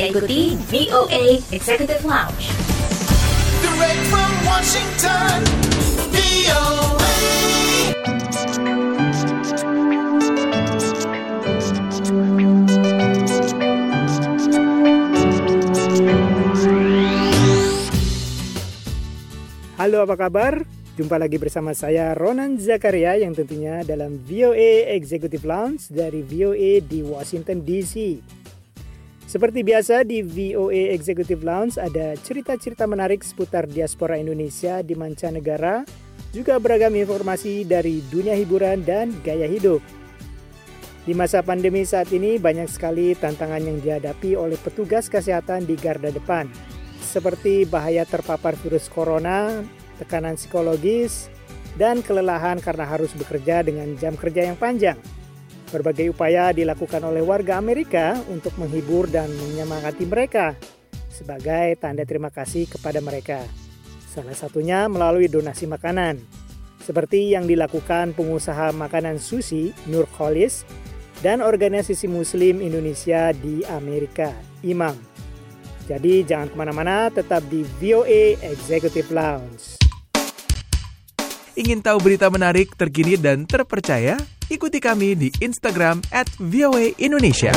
Anda ikuti VOA Executive Lounge. Direct from Washington, VOA. Halo apa kabar? Jumpa lagi bersama saya Ronan Zakaria yang tentunya dalam VOA Executive Lounge dari VOA di Washington DC. Seperti biasa di VOA Executive Lounge ada cerita-cerita menarik seputar diaspora Indonesia di mancanegara, juga beragam informasi dari dunia hiburan dan gaya hidup. Di masa pandemi saat ini banyak sekali tantangan yang dihadapi oleh petugas kesehatan di garda depan, seperti bahaya terpapar virus corona, tekanan psikologis, dan kelelahan karena harus bekerja dengan jam kerja yang panjang. Berbagai upaya dilakukan oleh warga Amerika untuk menghibur dan menyemangati mereka sebagai tanda terima kasih kepada mereka. Salah satunya melalui donasi makanan, seperti yang dilakukan pengusaha makanan sushi Nur Kholis dan organisasi Muslim Indonesia di Amerika, Imam. Jadi jangan ke mana-mana, tetap di VOA Executive Lounge. Ingin tahu berita menarik, terkini, dan terpercaya? Ikuti kami di Instagram at Indonesia.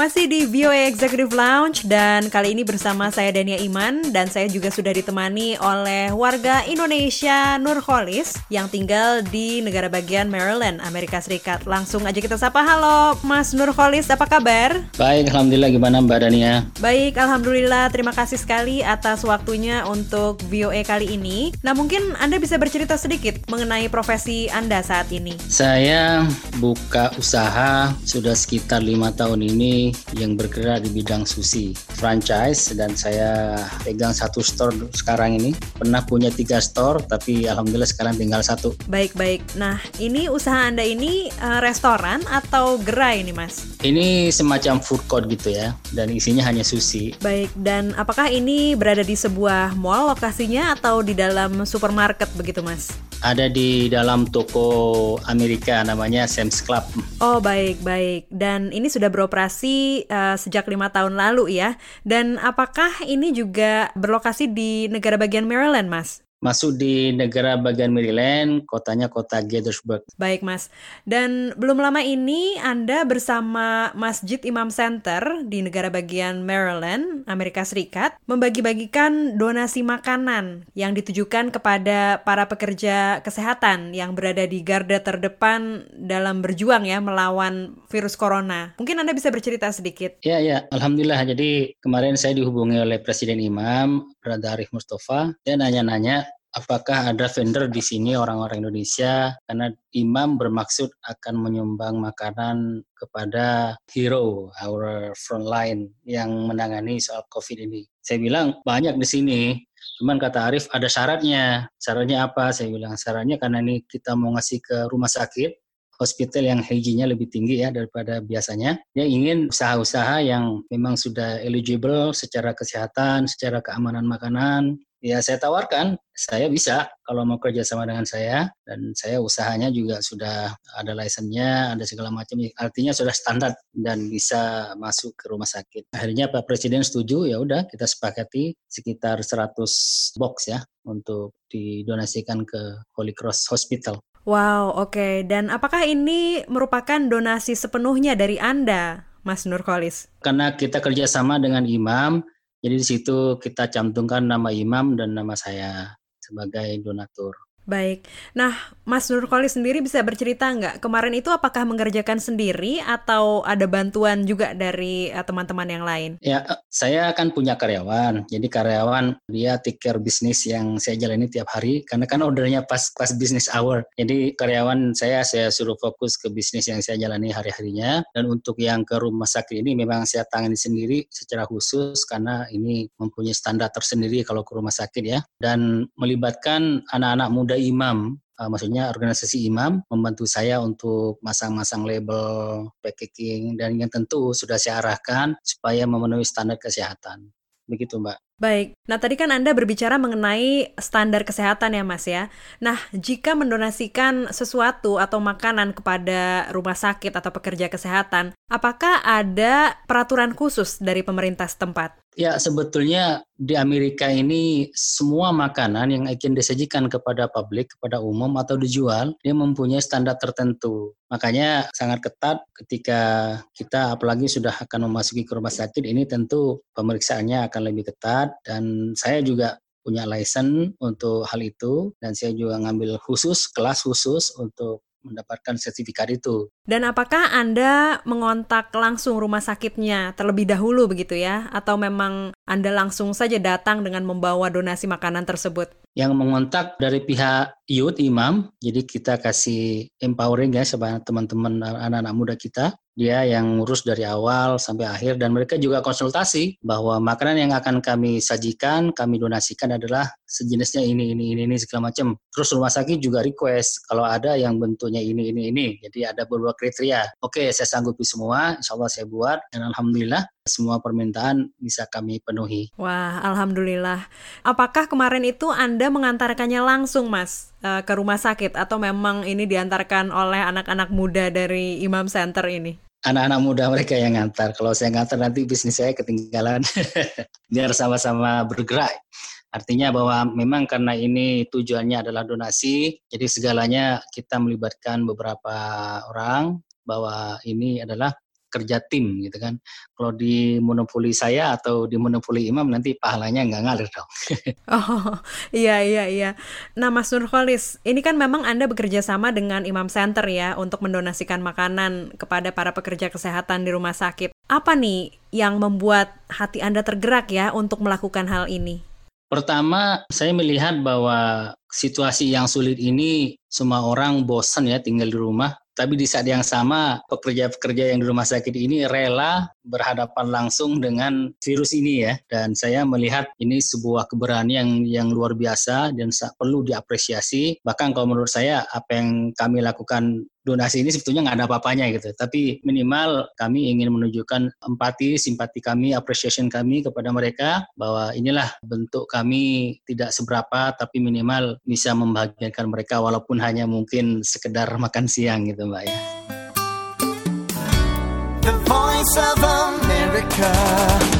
Masih di VOA Executive Lounge dan kali ini bersama saya Dania Iman dan saya juga sudah ditemani oleh warga Indonesia Nurholis yang tinggal di negara bagian Maryland, Amerika Serikat. Langsung aja kita sapa. Halo Mas Nurholis, apa kabar? Baik, Alhamdulillah gimana Mbak Dania? Baik, Alhamdulillah. Terima kasih sekali atas waktunya untuk VOA kali ini. Nah, mungkin Anda bisa bercerita sedikit mengenai profesi Anda saat ini. Saya buka usaha sudah sekitar lima tahun ini yang bergerak di bidang sushi franchise dan saya pegang satu store sekarang ini pernah punya tiga store tapi alhamdulillah sekarang tinggal satu Baik, baik. Nah, ini usaha Anda ini eh, restoran atau gerai nih, Mas? ini semacam food court gitu ya dan isinya hanya sushi Baik, dan apakah ini berada di sebuah mall lokasinya atau di dalam supermarket begitu, Mas? ada di dalam toko Amerika namanya Sam's Club Oh baik baik dan ini sudah beroperasi eh, sejak lima tahun lalu ya dan apakah ini juga berlokasi di negara bagian Maryland mas? Masuk di negara bagian Maryland kotanya kota Gettysburg Baik mas dan belum lama ini Anda bersama Masjid Imam Center di negara bagian Maryland Amerika Serikat membagi-bagikan donasi makanan yang ditujukan kepada para pekerja kesehatan yang berada di garda terdepan dalam berjuang ya melawan virus corona. Mungkin Anda bisa bercerita sedikit. Ya, ya, alhamdulillah. Jadi kemarin saya dihubungi oleh Presiden Imam, Brother Arif Mustafa, dia nanya-nanya apakah ada vendor di sini orang-orang Indonesia karena Imam bermaksud akan menyumbang makanan kepada hero, our frontline yang menangani soal COVID ini. Saya bilang banyak di sini, cuman kata Arif ada syaratnya. Syaratnya apa? Saya bilang syaratnya karena ini kita mau ngasih ke rumah sakit, hospital yang hygiene-nya lebih tinggi ya daripada biasanya. Dia ingin usaha-usaha yang memang sudah eligible secara kesehatan, secara keamanan makanan. Ya saya tawarkan, saya bisa kalau mau kerja sama dengan saya dan saya usahanya juga sudah ada license-nya, ada segala macam. Artinya sudah standar dan bisa masuk ke rumah sakit. Akhirnya Pak Presiden setuju, ya udah kita sepakati sekitar 100 box ya untuk didonasikan ke Holy Cross Hospital. Wow, oke. Dan apakah ini merupakan donasi sepenuhnya dari Anda, Mas Nurkolis? Karena kita kerjasama dengan imam, jadi di situ kita cantumkan nama imam dan nama saya sebagai donatur. Baik. Nah, Mas Nurkolis sendiri bisa bercerita nggak kemarin itu apakah mengerjakan sendiri atau ada bantuan juga dari eh, teman-teman yang lain? Ya, eh, saya kan punya karyawan. Jadi karyawan dia take care bisnis yang saya jalani tiap hari karena kan ordernya pas pas business hour. Jadi karyawan saya saya suruh fokus ke bisnis yang saya jalani hari-harinya dan untuk yang ke rumah sakit ini memang saya tangani sendiri secara khusus karena ini mempunyai standar tersendiri kalau ke rumah sakit ya dan melibatkan anak-anak muda imam uh, maksudnya organisasi imam membantu saya untuk masang-masang label, packaging dan yang tentu sudah saya arahkan supaya memenuhi standar kesehatan. Begitu, Mbak. Baik, nah tadi kan Anda berbicara mengenai standar kesehatan ya Mas ya. Nah, jika mendonasikan sesuatu atau makanan kepada rumah sakit atau pekerja kesehatan, apakah ada peraturan khusus dari pemerintah setempat? Ya, sebetulnya di Amerika ini semua makanan yang akan disajikan kepada publik, kepada umum atau dijual, dia mempunyai standar tertentu. Makanya sangat ketat ketika kita apalagi sudah akan memasuki ke rumah sakit ini tentu pemeriksaannya akan lebih ketat dan saya juga punya license untuk hal itu dan saya juga ngambil khusus kelas khusus untuk mendapatkan sertifikat itu. Dan apakah Anda mengontak langsung rumah sakitnya terlebih dahulu begitu ya? Atau memang Anda langsung saja datang dengan membawa donasi makanan tersebut? Yang mengontak dari pihak youth imam, jadi kita kasih empowering ya sebanyak teman-teman anak-anak muda kita dia yang ngurus dari awal sampai akhir dan mereka juga konsultasi bahwa makanan yang akan kami sajikan, kami donasikan adalah sejenisnya ini ini ini ini segala macam. Terus rumah sakit juga request kalau ada yang bentuknya ini ini ini. Jadi ada beberapa kriteria. Oke, saya sanggupi semua, insya Allah saya buat dan alhamdulillah semua permintaan bisa kami penuhi. Wah, alhamdulillah. Apakah kemarin itu Anda mengantarkannya langsung, Mas, eh, ke rumah sakit atau memang ini diantarkan oleh anak-anak muda dari Imam Center ini? anak-anak muda mereka yang ngantar. Kalau saya ngantar nanti bisnis saya ketinggalan. Biar sama-sama bergerak. Artinya bahwa memang karena ini tujuannya adalah donasi, jadi segalanya kita melibatkan beberapa orang bahwa ini adalah kerja tim gitu kan. Kalau di monopoli saya atau di monopoli imam nanti pahalanya nggak ngalir dong. oh iya iya iya. Nah Mas Nurholis, ini kan memang Anda bekerja sama dengan Imam Center ya untuk mendonasikan makanan kepada para pekerja kesehatan di rumah sakit. Apa nih yang membuat hati Anda tergerak ya untuk melakukan hal ini? Pertama, saya melihat bahwa situasi yang sulit ini semua orang bosan ya tinggal di rumah tapi di saat yang sama pekerja-pekerja yang di rumah sakit ini rela berhadapan langsung dengan virus ini ya dan saya melihat ini sebuah keberanian yang luar biasa dan perlu diapresiasi bahkan kalau menurut saya apa yang kami lakukan donasi ini sebetulnya nggak ada apa-apanya gitu. Tapi minimal kami ingin menunjukkan empati, simpati kami, appreciation kami kepada mereka bahwa inilah bentuk kami tidak seberapa tapi minimal bisa membahagiakan mereka walaupun hanya mungkin sekedar makan siang gitu Mbak ya. Voice of America.